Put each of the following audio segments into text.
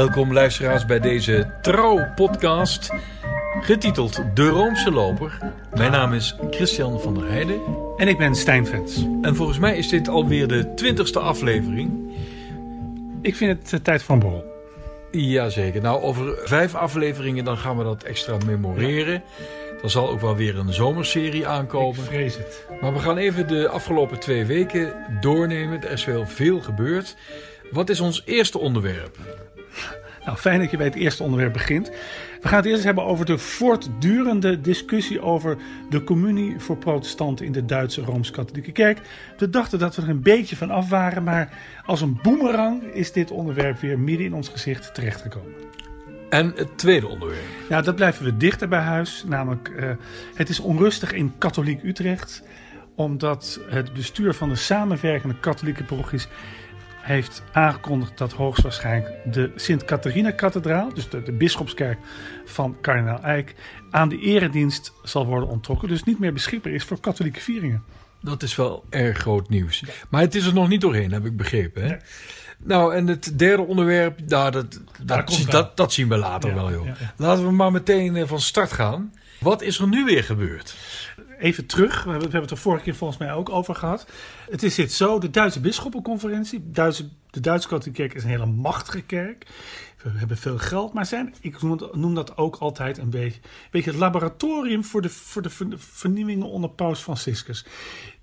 Welkom luisteraars bij deze trouw-podcast getiteld De Roomse Loper. Mijn naam is Christian van der Heijden. En ik ben Stijn Vens. En volgens mij is dit alweer de twintigste aflevering. Ik vind het uh, tijd voor een borrel. Jazeker. Nou, over vijf afleveringen dan gaan we dat extra memoreren. Er zal ook wel weer een zomerserie aankomen. Ik vrees het. Maar we gaan even de afgelopen twee weken doornemen. Er is wel veel gebeurd. Wat is ons eerste onderwerp? Nou, fijn dat je bij het eerste onderwerp begint. We gaan het eerst hebben over de voortdurende discussie over de communie voor protestanten in de Duitse Rooms-Katholieke Kerk. We dachten dat we er een beetje van af waren, maar als een boemerang is dit onderwerp weer midden in ons gezicht terechtgekomen. En het tweede onderwerp? Ja, dat blijven we dichter bij huis. Namelijk, uh, het is onrustig in katholiek Utrecht. Omdat het bestuur van de samenwerkende katholieke parochies heeft aangekondigd dat hoogstwaarschijnlijk de Sint-Catharina-kathedraal, dus de, de bisschopskerk van kardinaal Eijk, aan de eredienst zal worden onttrokken. Dus niet meer beschikbaar is voor katholieke vieringen. Dat is wel erg groot nieuws. Maar het is er nog niet doorheen, heb ik begrepen. Hè? Nee. Nou, en het derde onderwerp, nou, dat, dat, dat, dat, zien we later ja, wel, joh. Ja, ja. Laten we maar meteen eh, van start gaan. Wat is er nu weer gebeurd? Even terug, we hebben het er vorige keer volgens mij ook over gehad. Het is dit zo, de Duitse bisschoppenconferentie, Duitse, de Duitse katholieke kerk is een hele machtige kerk. We hebben veel geld, maar zijn, ik noem, dat ook altijd een beetje, een beetje het laboratorium voor de, voor de vernieuwingen onder paus Franciscus.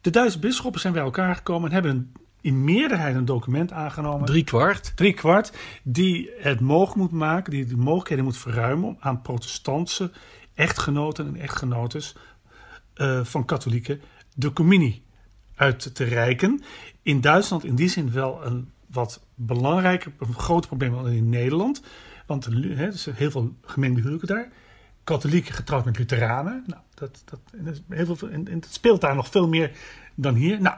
De Duitse bisschoppen zijn bij elkaar gekomen en hebben een in meerderheid een document aangenomen. Drie kwart. Drie kwart. Die het mogelijk moet maken, die de mogelijkheden moet verruimen om aan protestantse echtgenoten en echtgenotes uh, van katholieken de communie uit te reiken. In Duitsland in die zin wel een wat belangrijker, een groot probleem dan in Nederland. Want er zijn heel veel gemengde huwelijken daar. Katholieken getrouwd met Lutheranen. Nou, dat, dat, heel veel, speelt daar nog veel meer dan hier. Nou,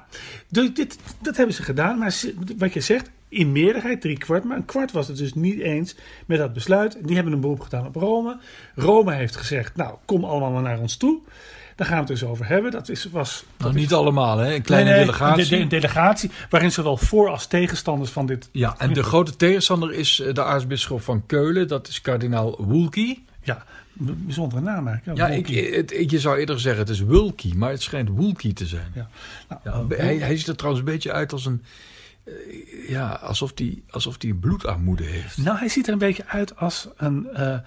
dit, dat hebben ze gedaan. Maar wat je zegt, in meerderheid, drie kwart. Maar een kwart was het dus niet eens met dat besluit. Die hebben een beroep gedaan op Rome. Rome heeft gezegd, nou, kom allemaal maar naar ons toe. Daar gaan we het dus over hebben. Dat is, was, dat nou, niet allemaal, hè? Een kleine nee, nee, delegatie. Een de, delegatie waarin zowel voor- als tegenstanders van dit... Ja, en de grote tegenstander is eh, de aartsbisschop van Keulen. Dat is kardinaal Woelki. Ja, bijzondere naam eigenlijk. Ja, ik, het, je zou eerder zeggen het is Wulki, maar het schijnt Woelki te zijn. Ja. Nou, ja, hij, hij ziet er trouwens een beetje uit als een... Uh, ja, alsof hij alsof die bloedarmoede heeft. Nou, hij ziet er een beetje uit als een, uh,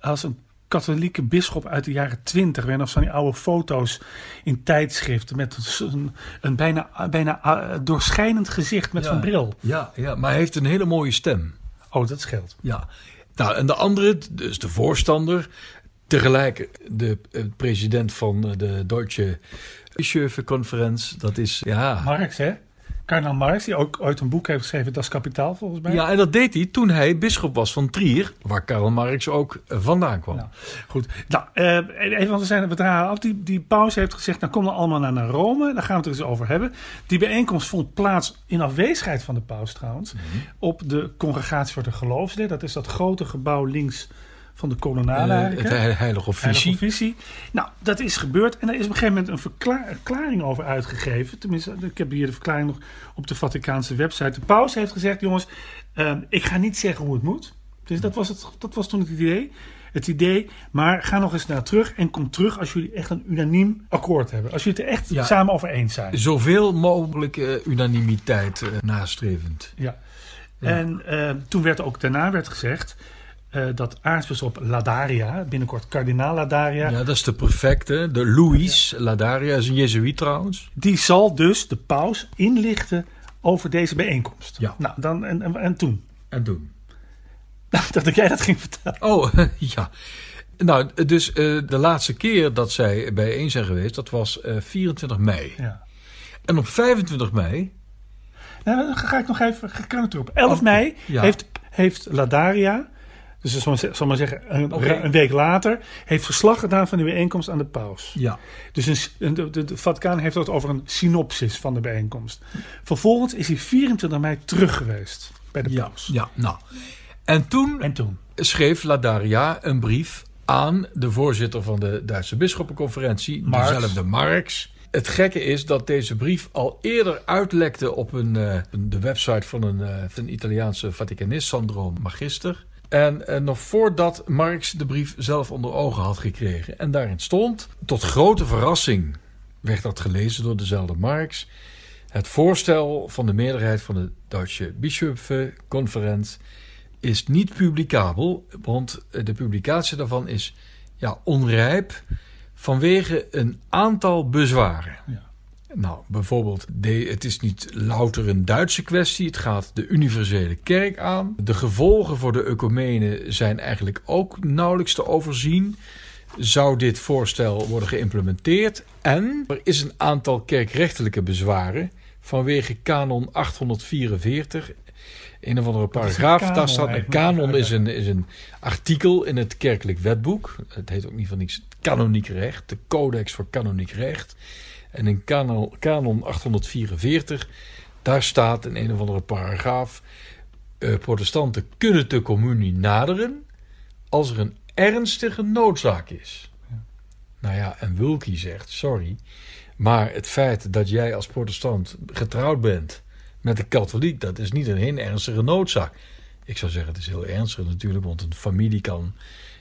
als een katholieke bisschop uit de jaren twintig. We nog van die oude foto's in tijdschriften met een, een bijna, bijna uh, doorschijnend gezicht met ja, zo'n bril. Ja, ja, maar hij heeft een hele mooie stem. Oh, dat scheelt. Ja. Nou, en de andere, dus de voorstander, tegelijk de president van de Deutsche Bischofenconferentie, dat is, ja... Marx, hè? Kardinaal Marx, die ook ooit een boek heeft geschreven, Das Kapitaal volgens mij. Ja, en dat deed hij toen hij bisschop was van Trier, waar Karl Marx ook vandaan kwam. Nou, goed, nou, uh, even want we zijn we draaien af. Die, die paus heeft gezegd, nou kom dan allemaal naar, naar Rome, daar gaan we het er eens over hebben. Die bijeenkomst vond plaats in afwezigheid van de paus trouwens, mm -hmm. op de Congregatie voor de Geloofsleer. Dat is dat grote gebouw links van de kolonade. Uh, het heilige officie. officie. Nou, dat is gebeurd. En er is op een gegeven moment een verklaring over uitgegeven. Tenminste, ik heb hier de verklaring nog op de Vaticaanse website. De paus heeft gezegd, jongens, uh, ik ga niet zeggen hoe het moet. Dus dat was, het, dat was toen het idee. Het idee, maar ga nog eens naar terug en kom terug als jullie echt een unaniem akkoord hebben. Als jullie het er echt ja, samen over eens zijn. Zoveel mogelijk uh, unanimiteit nastrevend. Ja. ja. En toen werd ook daarna werd gezegd, uh, dat aartsbisschop Ladaria, binnenkort kardinaal Ladaria. Ja, dat is de prefecte, de Louis ja. Ladaria, is een jezuïet trouwens. Die zal dus de paus inlichten over deze bijeenkomst. Ja. Nou, dan, en, en, en toen? En toen? dat dat jij dat ging vertellen. Oh, ja. Nou, dus uh, de laatste keer dat zij bijeen zijn geweest, dat was uh, 24 mei. Ja. En op 25 mei... Nou, dan ga ik nog even, ga ik er naartoe op. 11 mei ja. heeft, heeft Ladaria dus zal maar zeggen, een, okay. een, week later heeft verslag gedaan van de bijeenkomst aan de paus. Ja. Dus een, de, de, de Vaticaan heeft het over een synopsis van de bijeenkomst. Vervolgens is hij 24 mei terug geweest bij de ja, paus. Ja, nou. En toen, en toen schreef Ladaria een brief aan de voorzitter van de Duitse Bisschoppenconferentie, Marx. dezelfde Marx. Het gekke is dat deze brief al eerder uitlekte op een, uh, de website van een, uh, van een Italiaanse Vaticanist, Sandro Magister. En uh, nog voordat Marx de brief zelf onder ogen had gekregen. En daarin stond, tot grote verrassing werd dat gelezen door dezelfde Marx. Het voorstel van de meerderheid van de Duitse Bischöfenconferentie is niet publicabel, want de publicatie daarvan is ja, onrijp vanwege een aantal bezwaren. Ja. Nou, bijvoorbeeld, het is niet louter een Duitse kwestie. Het gaat de universele kerk aan. De gevolgen voor de ecumenen zijn eigenlijk ook nauwelijks te overzien. Zou dit voorstel worden geïmplementeerd? En er is een aantal kerkrechtelijke bezwaren vanwege kanon 844 een of andere paragraaf. Daar staat een kanon is een, is een artikel in het kerkelijk wetboek. Het heet ook niet van niets kanoniek recht, de codex voor kanoniek recht. En in kanon, kanon 844, daar staat in een of andere paragraaf: uh, protestanten kunnen de communie naderen als er een ernstige noodzaak is. Ja. Nou ja, en Wilkie zegt: sorry, maar het feit dat jij als protestant getrouwd bent met de katholiek, dat is niet een heel ernstige noodzaak. Ik zou zeggen, het is heel ernstig natuurlijk, want een familie kan,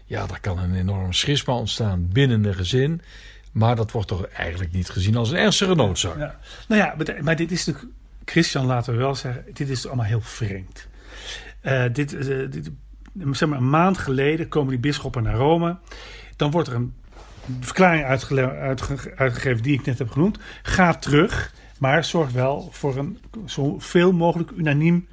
ja, daar kan een enorm schisma ontstaan binnen een gezin. Maar dat wordt toch eigenlijk niet gezien als een ernstige noodzaak. Ja. Nou ja, maar dit is natuurlijk, Christian laten we wel zeggen, dit is allemaal heel vreemd. Dit, uh, dit, zeg maar, een maand geleden komen die bisschoppen naar Rome. Dan wordt er een verklaring uitgegeven die ik net heb genoemd. Ga terug. Maar zorg wel voor een zo veel mogelijk unaniem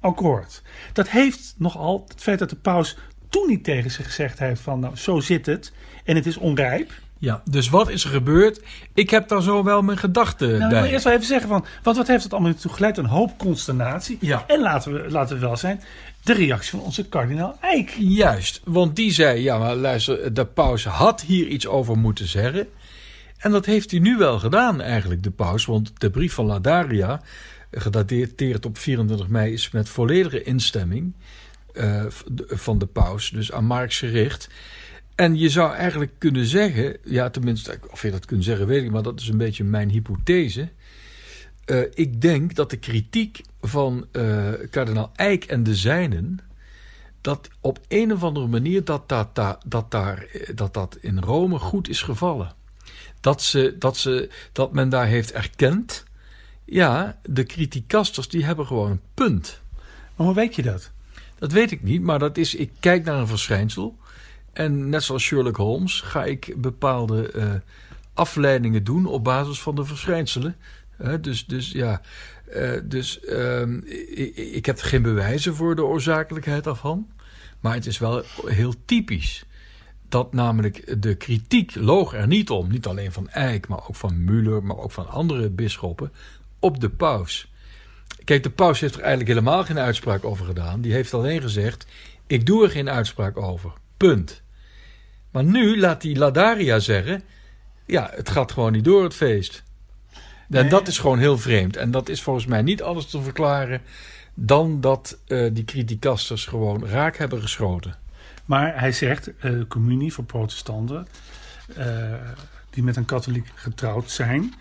akkoord. Dat heeft nogal het feit dat de paus toen niet tegen zich gezegd heeft van nou zo zit het en het is onrijp. Ja, dus wat is er gebeurd? Ik heb daar zo wel mijn gedachten nou, bij. Ik wil eerst wel even zeggen van, wat, wat heeft het allemaal toe geleid? Een hoop consternatie. Ja. En laten we, laten we wel zijn, de reactie van onze kardinaal Eijk. Juist, want die zei, ja maar luister, de paus had hier iets over moeten zeggen. En dat heeft hij nu wel gedaan eigenlijk, de paus. Want de brief van Ladaria, gedateerd op 24 mei, is met volledige instemming uh, van de paus, dus aan Marx gericht. En je zou eigenlijk kunnen zeggen, ja tenminste, of je dat kunt zeggen weet ik, maar dat is een beetje mijn hypothese. Uh, ik denk dat de kritiek van uh, kardinaal Eijk en de zijnen, dat op een of andere manier dat dat, dat, dat, daar, dat, dat in Rome goed is gevallen dat, ze, dat, ze, dat men daar heeft erkend. Ja, de criticasters die hebben gewoon een punt. Maar hoe weet je dat? Dat weet ik niet, maar dat is, ik kijk naar een verschijnsel. En net zoals Sherlock Holmes ga ik bepaalde uh, afleidingen doen op basis van de verschijnselen. Dus, dus ja, uh, dus uh, ik, ik, heb geen bewijzen voor de oorzakelijkheid daarvan. Maar het is wel heel typisch dat namelijk de kritiek loog er niet om, niet alleen van Eijk, maar ook van Müller, maar ook van andere bisschoppen, op de paus. Kijk, de paus heeft er eigenlijk helemaal geen uitspraak over gedaan. Die heeft alleen gezegd: Ik doe er geen uitspraak over. Punt. Maar nu laat die Ladaria zeggen: Ja, het gaat gewoon niet door het feest. En dat is gewoon heel vreemd. En dat is volgens mij niet anders te verklaren dan dat uh, die criticasters gewoon raak hebben geschoten. Maar hij zegt, uh, communie voor protestanten uh, die met een katholiek getrouwd zijn,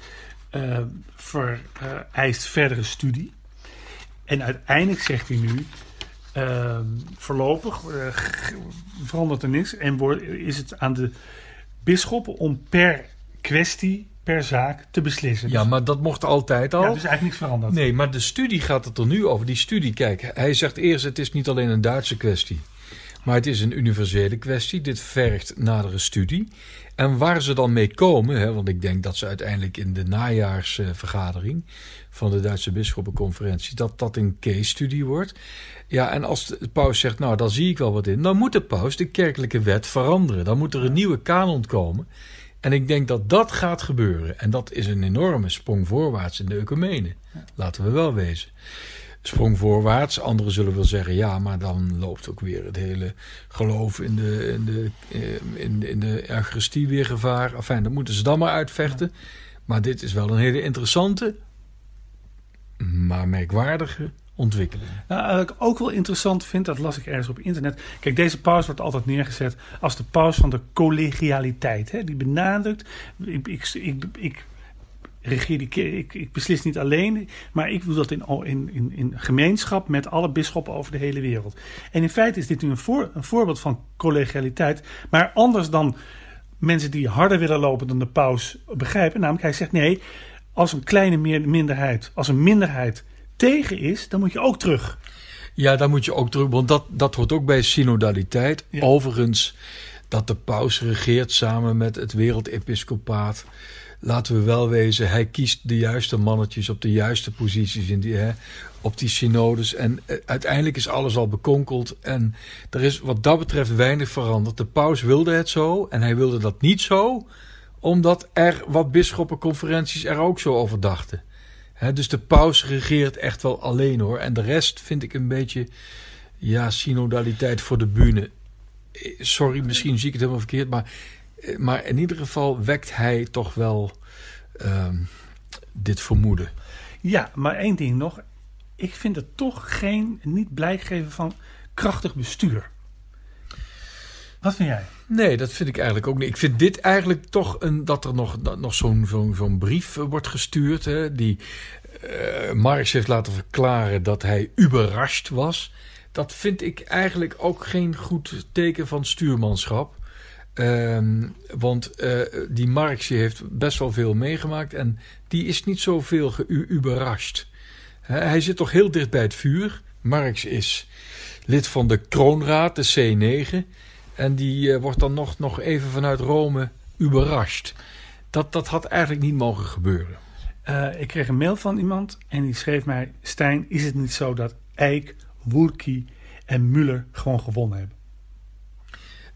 vereist verdere studie. En uiteindelijk zegt hij nu, voorlopig verandert er niks en wordt, is het aan de bisschoppen om per kwestie per zaak te beslissen. Ja, maar dat mocht altijd al. Ja, dus eigenlijk niks veranderd. Nee, maar de studie gaat het er nu over. Die studie, kijk, hij zegt eerst: het is niet alleen een Duitse kwestie. Maar het is een universele kwestie. Dit vergt nadere studie. En waar ze dan mee komen, hè, want ik denk dat ze uiteindelijk in de najaarsvergadering van de Duitse Bisschoppenconferentie, dat dat een case-studie wordt. Ja, en als de paus zegt, nou, daar zie ik wel wat in, dan moet de paus de kerkelijke wet veranderen. Dan moet er een nieuwe kanon komen. En ik denk dat dat gaat gebeuren. En dat is een enorme sprong voorwaarts in de ecumene. Laten we wel wezen sprong voorwaarts. Anderen zullen wel zeggen, ja, maar dan loopt ook weer het hele geloof in de, in de, eh, in de, in de Eucharistie weer gevaar. Enfin, dat moeten ze dan maar uitvechten. Maar dit is wel een hele interessante, maar merkwaardige ontwikkeling. Nou, wat ik ook wel interessant vind, dat las ik ergens op internet. Kijk, deze paus wordt altijd neergezet als de paus van de collegialiteit. Hè? Die benadrukt, ik, ik, ik, ik regeer die ik, ik beslis niet alleen, maar ik doe dat in, in, in, gemeenschap met alle bisschoppen over de hele wereld. En in feite is dit nu een, een voorbeeld van collegialiteit, maar anders dan mensen die harder willen lopen dan de paus begrijpen. Namelijk, hij zegt nee, als een kleine minderheid, als een minderheid tegen is, dan moet je ook terug. Ja, dan moet je ook terug, want dat, dat hoort ook bij synodaliteit. Overigens, dat de paus regeert samen met het wereldepiscopaat laten we wel wezen, hij kiest de juiste mannetjes op de juiste posities in die, hè, op die synodes. En eh, uiteindelijk is alles al bekonkeld. En er is wat dat betreft weinig veranderd. De paus wilde het zo en hij wilde dat niet zo, omdat er wat bisschoppenconferenties er ook zo over dachten. dus de paus regeert echt wel alleen hoor. En de rest vind ik een beetje, ja, synodaliteit voor de bühne. Eh, sorry, misschien zie ik het helemaal verkeerd, maar eh, maar in ieder geval wekt hij toch wel ehm, dit vermoeden. Ja, maar één ding nog. Ik vind het toch geen, niet blijk geven van krachtig bestuur. Wat vind jij? Nee, dat vind ik eigenlijk ook niet. Ik vind dit eigenlijk toch een, dat er nog, nog zo'n brief eh, wordt gestuurd. Hè, die uh, Marx heeft laten verklaren dat hij überrascht was. Dat vind ik eigenlijk ook geen goed teken van stuurmanschap. Ehm, want uh, die Marx heeft best wel veel meegemaakt en die is niet zoveel geüberrascht. Hij zit toch heel dicht bij het vuur. Marx is lid van de Kroonraad, de C9. En die uh, wordt dan nog, nog even vanuit Rome überrascht. Dat, dat had eigenlijk niet mogen gebeuren. Uh, ik kreeg een mail van iemand en die schreef mij... Stijn, is het niet zo dat Eijk, Woelki en Muller gewoon gewonnen hebben?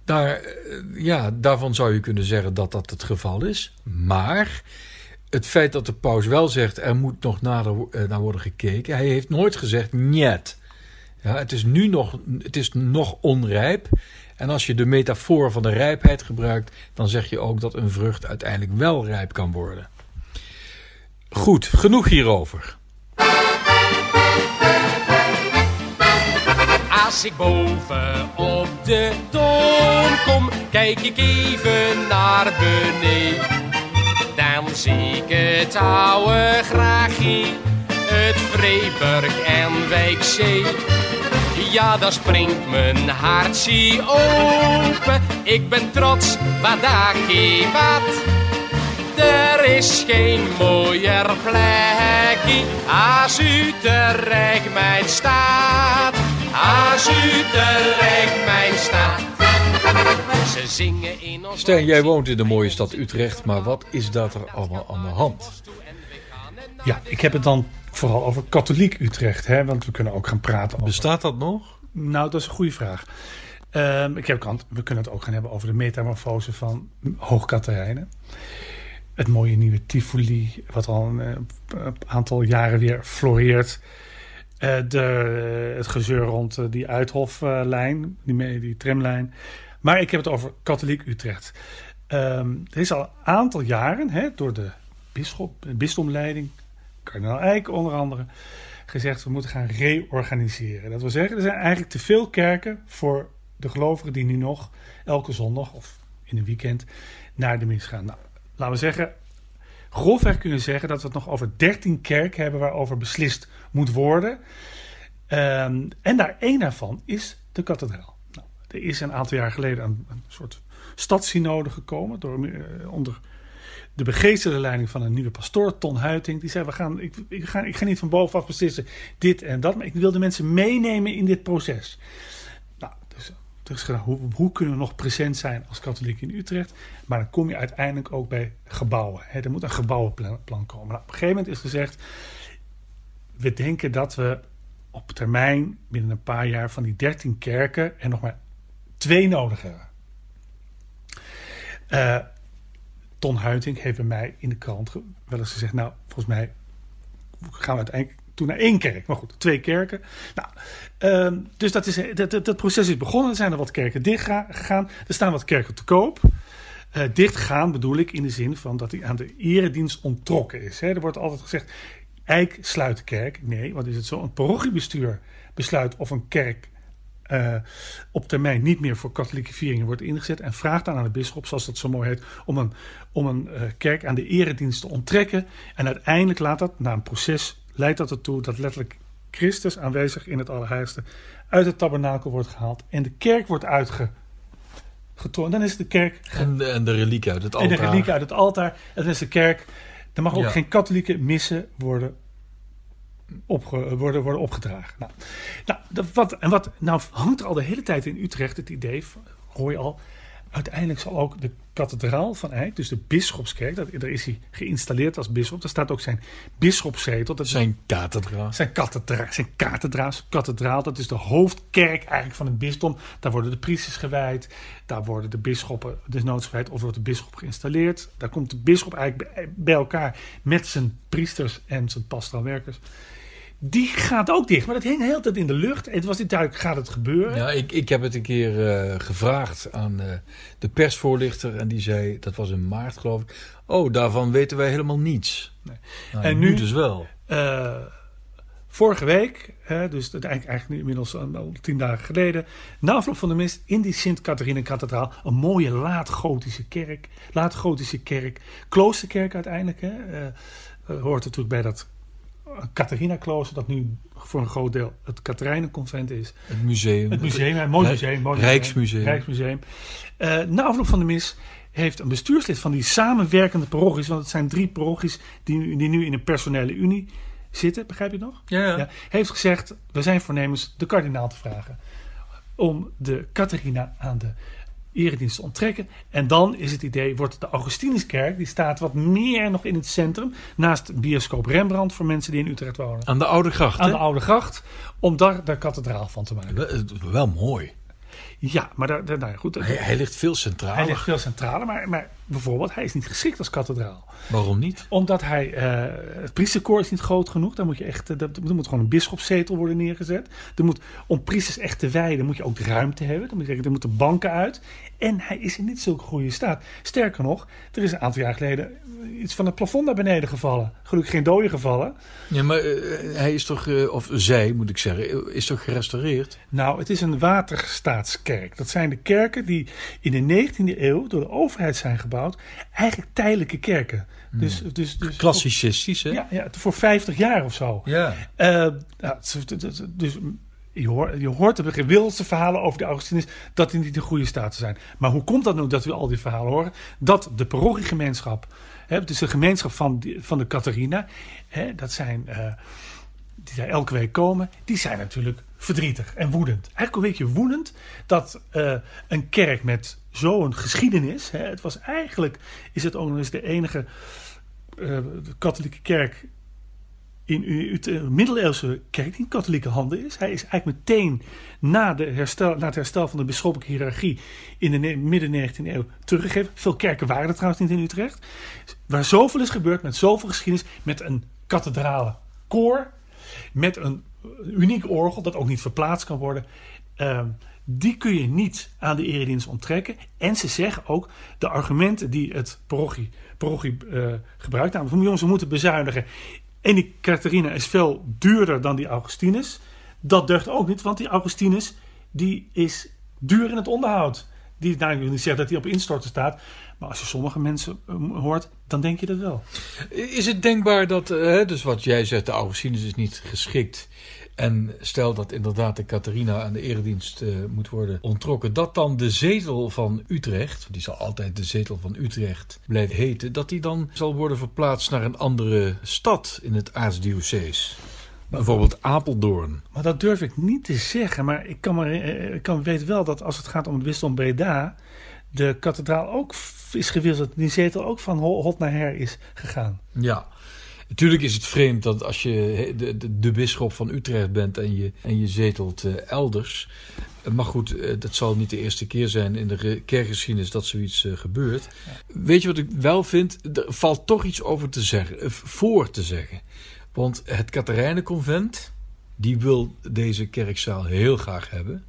Daar, eh, ja, daarvan zou je kunnen zeggen dat dat het geval is. Maar het feit dat de paus wel zegt er moet nog nader eh, naar worden gekeken. Hij heeft nooit gezegd niet. Ja, het is nu nog, het is nog onrijp. En als je de metafoor van de rijpheid gebruikt, dan zeg je ook dat een vrucht uiteindelijk wel rijp kan worden. Goed, genoeg hierover. Als ik boven op de toon kom, kijk ik even naar beneden. Dan zie ik het oude graagje, het Vreeburg en Wijkzee. Ja, dan springt mijn hartje open. Ik ben trots, ik wat. Er is geen mooier plekje als Utrecht mijn staat. Als Utrecht mijn stad. Ze zingen in ons... Stijn, jij woont in de mooie stad Utrecht, maar wat is dat er allemaal aan de hand? Ja, ik heb het dan vooral over katholiek Utrecht, hè, want we kunnen ook gaan praten over... Bestaat dat nog? Nou, dat is een goede vraag. Um, ik heb kant, we kunnen het ook gaan hebben over de metamorfose van Hoogkaterijnen. Het mooie nieuwe Tivoli, wat al een, een eh, aantal jaren weer floreert. Eh, de, het gezeur rond eh, die Uithoflijn, die, die tramlijn. Maar ik heb het over katholiek Utrecht. Um, er is al een aantal jaren hè, door de bisschop, bisdomleiding, kardinaal Eijk onder andere, gezegd we moeten gaan reorganiseren. Dat wil zeggen, er zijn eigenlijk te veel kerken voor de gelovigen die nu nog elke zondag of in een weekend naar de mis gaan. Nou, laten we zeggen, grofweg kunnen zeggen dat we het nog over 13 kerken hebben waarover beslist moet worden. Um, en daar één daarvan is de kathedraal. Nou, er is een aantal jaar geleden een, een soort stadssynode gekomen door, uh, onder de begeesterde leiding van een nieuwe pastoor, Ton Huiting. Die zei, we gaan, ik, ik, ga, ik ga niet van bovenaf beslissen dit en dat, maar ik wil de mensen meenemen in dit proces. Dus hoe, hoe, kunnen we nog present zijn als katholiek in Utrecht? Maar dan kom je uiteindelijk ook bij gebouwen. Hè. Er moet een gebouwenplan komen. Nou, op een gegeven moment is gezegd: we denken dat we op termijn, binnen een paar jaar, van die 13 kerken er nog maar twee nodig hebben. Uh, Ton Huiting heeft bij mij in de krant wel eens gezegd: Nou, volgens mij gaan we uiteindelijk toen naar één kerk. Maar goed, twee kerken. Nou, uh, dus dat, is, dat, dat, proces is begonnen. Er zijn er wat kerken dicht gegaan. Er staan wat kerken te koop. Uh, dichtgaan bedoel ik in de zin van dat hij aan de eredienst ontrokken is. Hè. Er wordt altijd gezegd, Eik sluit de kerk. Nee, wat is het zo? Een parochiebestuur besluit of een kerk uh, op termijn niet meer voor katholieke vieringen wordt ingezet. En vraagt dan aan de bisschop, zoals dat zo mooi heet, om een, om een uh, kerk aan de eredienst te onttrekken. En uiteindelijk laat dat, na een proces, leidt dat ertoe dat letterlijk Christus aanwezig in het Allerheiligste uit het tabernakel wordt gehaald. En de kerk wordt uitgetrokken. Dan is de kerk. En de, en de reliek uit het altaar. En de reliek uit het altaar. En dan is de kerk. Er mag ook geen katholieke missen worden opge, worden, worden opgedragen. Nou, nou, wat, en wat nou hangt er al de hele tijd in Utrecht het idee, hoor je al, uiteindelijk zal ook de kathedraal van Eijk, dus de bisschopskerk, dat, daar is hij geïnstalleerd als bisschop. Daar staat ook zijn bisschopszetel. Dat zijn kathedraal. Zijn kathedraal, zijn kathedraal, kathedraal. Dat is de hoofdkerk eigenlijk van het bisdom. Daar worden de priesters gewijd. Daar worden de bisschoppen desnoods gewijd. Of wordt de bisschop geïnstalleerd. Daar komt de bisschop eigenlijk bij elkaar met zijn priesters en zijn pastoraal werkers. Die gaat ook dicht. Maar dat hing de hele tijd in de lucht. Het was niet duidelijk, gaat het gebeuren? Ja, ik, ik heb het een keer uh, gevraagd aan uh, de persvoorlichter. En die zei, dat was in maart geloof ik. Oh, daarvan weten wij helemaal niets. Nee. Nou, en nu, nu dus wel. Uh, vorige week, hè, dus eigenlijk, eigenlijk inmiddels al tien dagen geleden, na afloop van de mist in die Sint-Catharina-kathedraal, een mooie laat-gotische kerk, laat-gotische kerk, kloosterkerk uiteindelijk, hè, uh, hoort natuurlijk bij dat Catharina-klooster, dat nu voor een groot deel het Catharijnenconvent is. Het museum. Het museum, een mooi museum. Mooi Rijksmuseum. Rijksmuseum. Uh, na afloop van de mis heeft een bestuurslid van die samenwerkende parochies, want het zijn drie parochies die, die nu in een personele unie zitten, begrijp je nog? Ja, ja. ja, heeft gezegd, we zijn voornemens de kardinaal te vragen om de Catharina aan de eredienst onttrekken. En dan is het idee, wordt de Augustinuskerk, die staat wat meer nog in het centrum, naast bioscoop Rembrandt voor mensen die in Utrecht wonen. Aan de Oude Gracht. Aan de Oude Gracht, om daar de kathedraal van te maken. Wel, wel mooi. Ja, maar daar, daar, nou goed, hij, hij, ligt veel centraler. Hij ligt veel centraler, maar, maar bijvoorbeeld, hij is niet geschikt als kathedraal. Waarom niet? Omdat hij, uh, het priesterkoor is niet groot genoeg. Dan moet je echt, uh, er moet gewoon een bischopszetel worden neergezet. Er moet, om priesters echt te wijden, moet je ook ruimte hebben. Dan moet je zeggen, er moeten banken uit. En hij is in niet zulke goede staat. Sterker nog, er is een aantal jaar geleden iets van het plafond naar beneden gevallen. Gelukkig geen doden gevallen. Ja, maar uh, hij is toch, uh, of zij moet ik zeggen, is toch gerestaureerd? Nou, het is een waterstaatskerk. Dat zijn de kerken die in de 19e eeuw door de overheid zijn gebouwd. Eigenlijk tijdelijke kerken. Hmm. Dus, dus, dus Klassicistisch, hè? Ja, ja, voor 50 jaar of zo. Ja. Uh, nou, dus je hoort, je hoort de gewildste verhalen over de Augustinus dat die niet in goede staat zijn. Maar hoe komt dat nu dat we al die verhalen horen? Dat de parochiegemeenschap Hè, dus de gemeenschap van, van de Catharina, hè, dat zijn, uh, die daar elke week komen, die zijn natuurlijk verdrietig en woedend. Eigenlijk een beetje woedend dat uh, een kerk met zo'n geschiedenis, hè, het was eigenlijk, is het ook nog eens de enige uh, katholieke kerk in de middeleeuwse kerk in katholieke handen is. Hij is eigenlijk meteen na, de herstel, na het herstel van de bisschoppelijke hiërarchie in de midden 19e eeuw teruggegeven. Veel kerken waren er trouwens niet in Utrecht. Waar zoveel is gebeurd, met zoveel geschiedenis, met een kathedrale koor, met een uniek orgel dat ook niet verplaatst kan worden. Uh, die kun je niet aan de eredienst onttrekken. En ze zeggen ook de argumenten die het parochie, parochie uh, gebruikt. Namelijk, jongens, we moeten bezuinigen. En die Catharina is veel duurder dan die Augustinus. Dat deugt ook niet, want die Augustinus die is duur in het onderhoud. Die, nou, ik wil niet zeggen dat hij op instorten staat. Maar als je sommige mensen eh, hoort, dan denk je dat wel. Is het denkbaar dat, uh, dus wat jij zegt, de Augustinus is niet geschikt. En stel dat inderdaad de Catharina aan de eredienst uh, moet worden ontrokken, dat dan de zetel van Utrecht, die zal altijd de zetel van Utrecht blijven heten, dat die dan zal worden verplaatst naar een andere stad in het aartsdiocees. Bijvoorbeeld Apeldoorn. Maar dat durf ik niet te zeggen. Maar ik kan, maar, ik kan weet wel dat als het gaat om het bisdom Breda... de kathedraal ook is gewisseld. Die zetel ook van hot naar her is gegaan. Ja. Natuurlijk is het vreemd dat als je de, de, de bisschop van Utrecht bent en je, en je zetelt uh, elders. Maar goed, uh, dat zal niet de eerste keer zijn in de kerkgeschiedenis dat zoiets uh, gebeurt. Weet je wat ik wel vind? Er valt toch iets over te zeggen, voor te zeggen. Want het Katharijnenconvent, die wil deze kerkzaal heel graag hebben.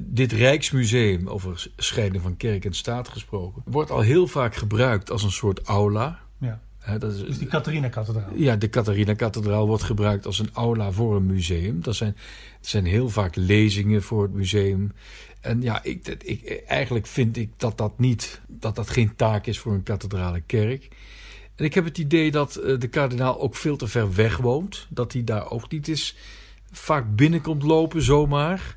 Dit Rijksmuseum, over scheiding van kerk en staat gesproken, wordt al heel vaak gebruikt als een soort aula. Ja dat is, dus die Catharina-kathedraal? Ja, de Catharina-kathedraal wordt gebruikt als een aula voor een museum. Dat zijn, dat zijn heel vaak lezingen voor het museum. En ja, ik, ik, eigenlijk vind ik dat dat niet, dat dat geen taak is voor een kathedrale kerk. En ik heb het idee dat eh, de kardinaal ook veel te ver weg woont. Dat hij daar ook niet eens vaak binnenkomt lopen zomaar.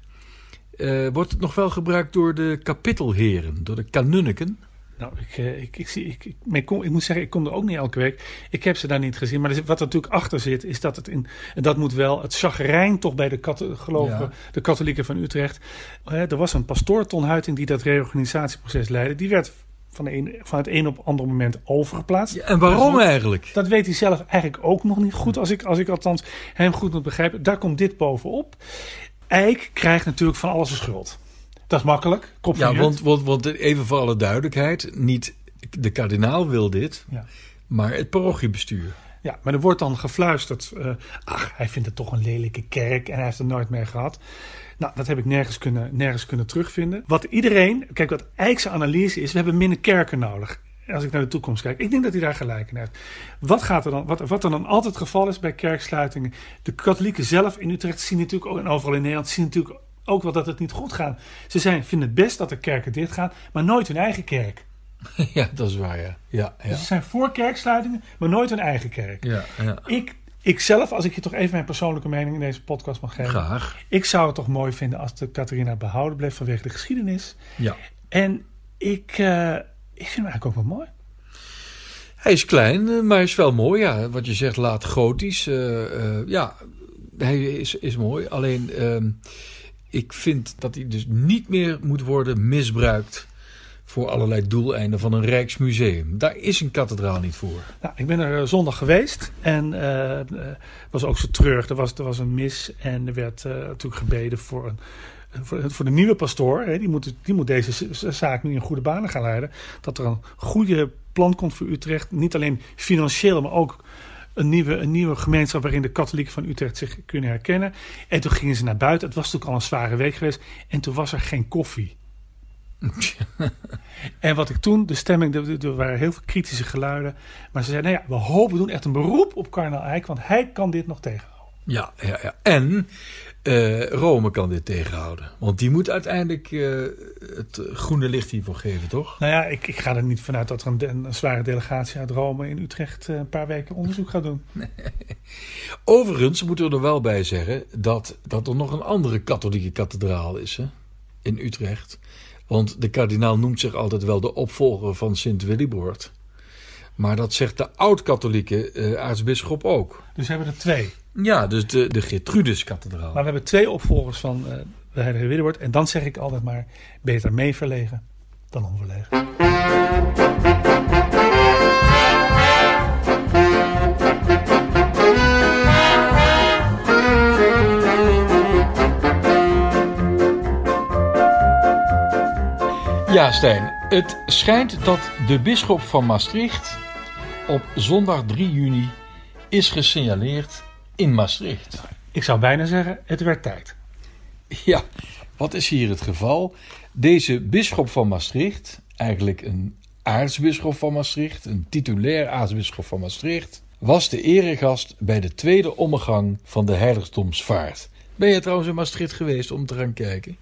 Uh, wordt het nog wel gebruikt door de kapittelheren, door de kanunniken? Nou, ik, eh, ik, ik, zie, ik, ik, ik, moet zeggen, ik kom er ook niet elke week. Ik heb ze daar niet gezien. Maar wat er natuurlijk achter zit, is dat het in. En dat moet wel het chagrijn toch bij de, kat, gelovigen, de katholieken van Utrecht. er was een pastoor, Ton Huiting, die dat reorganisatieproces leidde. Die werd van, een, van het een op het andere moment overgeplaatst. en waarom eigenlijk? Dat weet hij zelf eigenlijk ook nog niet goed. Als ik, als ik althans hem goed moet begrijpen. Daar komt dit bovenop. Eik krijgt natuurlijk van alles de schuld. Dat is makkelijk. ja, want, want, want even voor alle duidelijkheid. Niet de kardinaal wil dit, ja. maar het parochiebestuur. Ja, maar er wordt dan gefluisterd. Uh, ach, hij vindt het toch een lelijke kerk en hij heeft er nooit meer gehad. Nou, dat heb ik nergens kunnen, nergens kunnen terugvinden. Wat iedereen, kijk, wat Eikse analyse is: we hebben minder kerken nodig. Als ik naar de toekomst kijk, ik denk dat hij daar gelijk in heeft. Wat, gaat er dan, wat, wat er dan altijd het geval is bij kerksluitingen. De katholieken zelf in Utrecht zien natuurlijk ook, en overal in Nederland zien natuurlijk ook wel dat het niet goed gaat. Ze zijn, vinden het best dat de kerken dicht gaan, maar nooit hun eigen kerk. Ja, dat is waar, ja. ja, ja. Dus ze zijn voor kerksluitingen, maar nooit hun eigen kerk. Ja, ja. Ik, ik zelf, als ik je toch even mijn persoonlijke mening in deze podcast mag geven. Graag. Ik zou het toch mooi vinden als de Catharina behouden bleef vanwege de geschiedenis. Ja. En ik, uh, ik vind hem eigenlijk ook wel mooi. Hij is klein, eh, maar hij is wel mooi. Ja. Wat je zegt, laat gotisch. Uh, ja, hij is, is mooi. Alleen, ehm, ik vind dat hij dus niet meer moet worden misbruikt voor allerlei doeleinden van een Rijksmuseum. Daar is een kathedraal niet voor. Nou, ik ben er zondag geweest en uh, was ook zo treurig. Er was, er was een mis en er werd natuurlijk gebeden voor, een, voor, de nieuwe pastoor. Die, moet, die moet deze zaak nu in goede banen gaan leiden. Dat er een goede plan komt voor Utrecht. Niet alleen financieel, maar ook een nieuwe, een nieuwe gemeenschap waarin de katholieken van Utrecht zich kunnen herkennen. En toen gingen ze naar buiten. Het was natuurlijk al een zware week geweest. En toen was er geen koffie. en wat ik toen, de stemming, er, waren heel veel kritische geluiden. Maar ze zeiden, nou ja, we hopen, we doen echt een beroep op Karnal Eijk, want hij kan dit nog tegenhouden. Ja, ja, ja. En uh, Rome kan dit tegenhouden. Want die moet uiteindelijk uh, het groene licht hiervoor geven, toch? Nou ja, ik, ik ga er niet vanuit dat er een, een zware delegatie uit Rome in Utrecht uh, een paar weken onderzoek gaat doen. Nee. Overigens moeten we er wel bij zeggen dat, dat er nog een andere katholieke kathedraal is hè? in Utrecht. Want de kardinaal noemt zich altijd wel de opvolger van Sint Willibord. Maar dat zegt de oud-katholieke aartsbisschop ook. Dus we hebben er twee. Ja, dus de, de Gertrudus-kathedraal. Maar we hebben twee opvolgers van uh, de heilige Willibord. En dan zeg ik altijd maar, beter mee verlegen dan onverlegen. Ja, Stijn. Het schijnt dat de bisschop van Maastricht op zondag 3 juni is gesignaleerd in Maastricht. Ik zou bijna zeggen, het werd tijd. Ja, wat is hier het geval? Deze bisschop van Maastricht, eigenlijk een aartsbisschop van Maastricht, een titulair aartsbisschop van Maastricht, was de eregast bij de tweede ommegang van de heiligdomsvaart. Ben je trouwens in Maastricht geweest om te gaan kijken?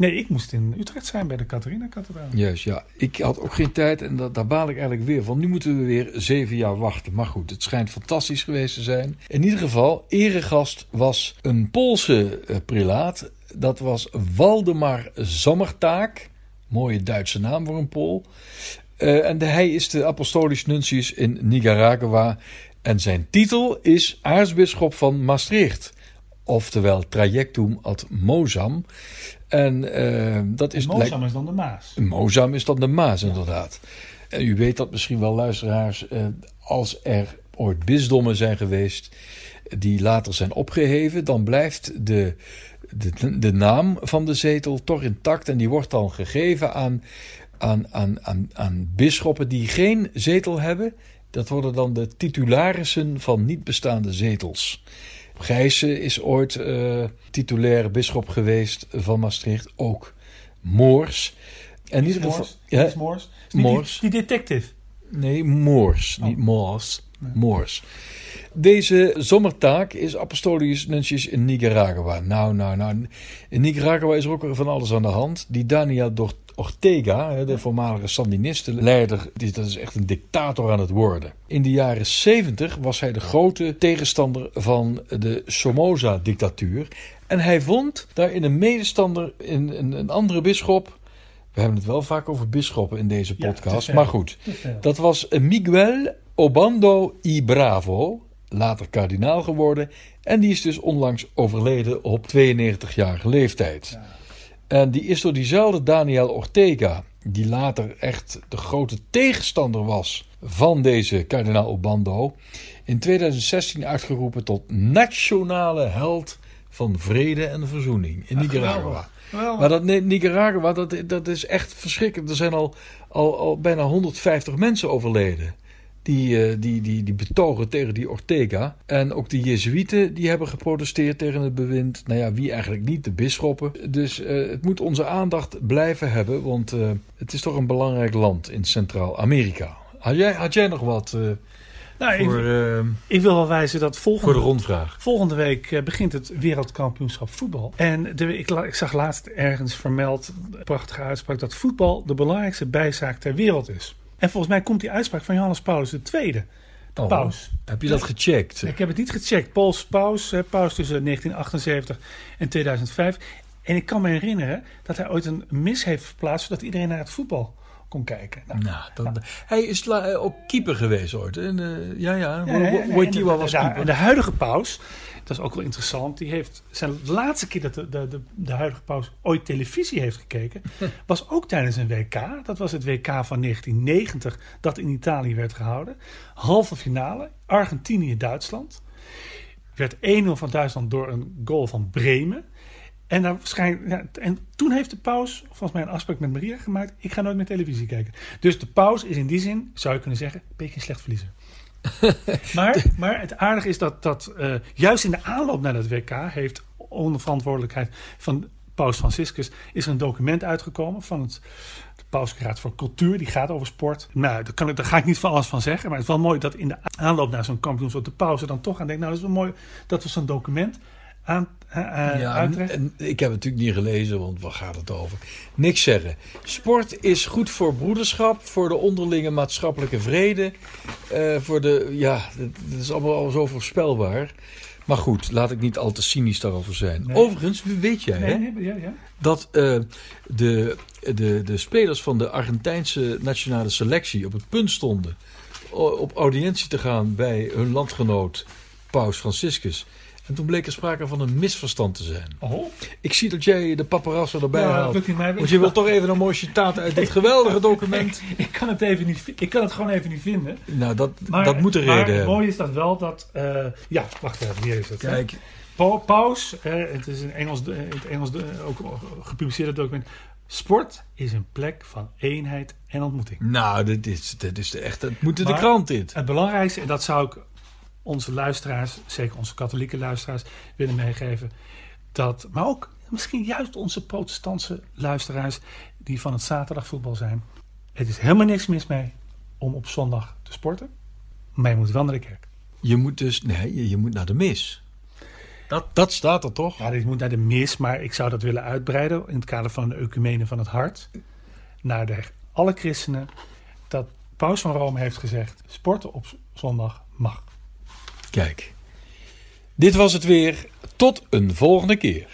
Nee, ik moest in Utrecht zijn bij de Catharina-kathedraal. Juist, ja. Ik had ook geen tijd en dat, daar baal ik eigenlijk weer van. Nu moeten we weer zeven jaar wachten. Maar goed, het schijnt fantastisch geweest te zijn. In ieder geval, eregast was een Poolse uh, prelaat. Dat was Waldemar Zammertaak. Mooie Duitse naam voor een Pool. Uh, en de, hij is de apostolisch nuntius in Nicaragua. En zijn titel is aartsbisschop van Maastricht oftewel trajectum ad Mozam. En uh, dat is. Mozam is dan de Maas. Mozam is dan de Maas, inderdaad. En u weet dat misschien wel, luisteraars, uh, als er ooit bisdommen zijn geweest die later zijn opgeheven, dan blijft de, de, de naam van de zetel toch intact en die wordt dan gegeven aan, aan, aan, aan, aan bisschoppen die geen zetel hebben. Dat worden dan de titularissen van niet bestaande zetels. Gijssen is ooit uh, titulair bisschop geweest van Maastricht. Ook Moors. En ieder geval. Ja, Moors. Die, Die, die, detective. Nee, Moors. Niet Moors. Moors. Deze zomertaak is Apostolius Nuncius in Nicaragua. Nou, nou, nou. In Nicaragua is er ook van alles aan de hand. Die Daniel Ortega, de voormalige Sandinistenleider, dat is echt een dictator aan het worden. In de jaren 70 was hij de grote tegenstander van de Somoza-dictatuur. En hij vond daarin een medestander, in een, een andere bisschop, we hebben het wel vaak over bisschoppen in deze podcast. maar goed, dat was Miguel Obando y Bravo, later kardinaal geworden. En die is dus onlangs overleden op 92-jarige leeftijd. En die is door diezelfde Daniel Ortega, die later echt de grote tegenstander was van deze kardinaal Obando, in 2016 uitgeroepen tot nationale held van vrede en verzoening in Nicaragua. Maar dat Nicaragua, dat, dat is echt verschrikkelijk. Er zijn al, al, al bijna 150 mensen overleden. Die, uh, die, die, die betogen tegen die Ortega. En ook de Jezuïeten die hebben geprotesteerd tegen het bewind. Nou ja, wie eigenlijk niet, de bisschoppen. Dus uh, het moet onze aandacht blijven hebben, want uh, het is toch een belangrijk land in Centraal-Amerika. Had jij, had jij nog wat nou, voor, ik, ik, wil wel wijzen dat volgende, voor de rondvraag. volgende week begint het wereldkampioenschap voetbal. En de, ik, ik, zag laatst ergens vermeld, prachtige uitspraak, dat voetbal de belangrijkste bijzaak ter wereld is. En volgens mij komt die uitspraak van Johannes Paulus II. De oh, paus. Heb je dat gecheckt? Ik heb het niet gecheckt. Pauls paus, paus tussen 1978 en 2005. En ik kan me herinneren dat hij ooit een mis heeft verplaatst... zodat iedereen naar het voetbal kon kijken. Nou, nou, dan, nou. Hij is eh, ook keeper geweest ooit. En, uh, ja, ja. ja, was keeper. De huidige paus dat is ook wel interessant. Die heeft zijn laatste keer dat de, de, de, de huidige paus ooit televisie heeft gekeken, was ook tijdens een WK. Dat was het WK van 1990 dat in Italië werd gehouden. Halve finale, Argentinië-Duitsland. Werd 1-0 van Duitsland door een goal van Bremen. En, dan ja, en toen heeft de paus volgens mij een afspraak met Maria gemaakt. Ik ga nooit meer televisie kijken. Dus de paus is in die zin, zou je kunnen zeggen, een beetje een slecht verliezer. maar, maar het aardige is dat, dat uh, juist in de aanloop naar het WK heeft onder verantwoordelijkheid van Paus Franciscus is er een document uitgekomen van het de Pauselijke Raad voor Cultuur. Die gaat over sport. Nou, daar, kan ik, daar ga ik niet van alles van zeggen. Maar het is wel mooi dat in de aanloop naar zo'n kampioenschap de pauze dan toch aan denkt. Nou, dat is wel mooi dat we zo'n document aan, uh, ja, en, ik heb het natuurlijk niet gelezen, want waar gaat het over? Niks zeggen. Sport is goed voor broederschap, voor de onderlinge maatschappelijke vrede. Uh, voor de, ja, dat is allemaal al zo voorspelbaar. Maar goed, laat ik niet al te cynisch daarover zijn. Overigens, weet jij hè, ja, ja. dat uh, de, de, de spelers van de Argentijnse nationale selectie op het punt stonden op audiëntie te gaan bij hun landgenoot Paus Franciscus. En toen bleek er sprake van een misverstand te zijn. Oh. Ik zie dat jij de paparazzo erbij ja, haalt. Want je wilt toch even een mooi citaat uit dit geweldige document. ik, kan het even niet, ik kan het gewoon even niet vinden. Nou, dat, dat moet de reden hebben. het mooie is dat wel dat... Uh, ja, wacht even, hier is het. Kijk. Paus, het is in Engels, in het Engels ook gepubliceerd document. Sport is een plek van eenheid en ontmoeting. Nou, dit is, dit is de echte. Het moet in de krant dit. Het belangrijkste, en dat zou ik onze luisteraars, zeker onze katholieke luisteraars, willen meegeven. Dat, maar ook misschien juist onze protestantse luisteraars die van het zaterdagvoetbal zijn. Het is helemaal niks mis mee om op zondag te sporten. Maar je moet wel naar de kerk. Je moet dus, nee, je, je moet naar de mis. Dat, dat staat er toch? Ja, je moet naar de mis, maar ik zou dat willen uitbreiden in het kader van de ecumene van het hart. Naar de, alle christenen. Dat Paus van Rome heeft gezegd: sporten op zondag mag. Kijk, dit was het weer. Tot een volgende keer.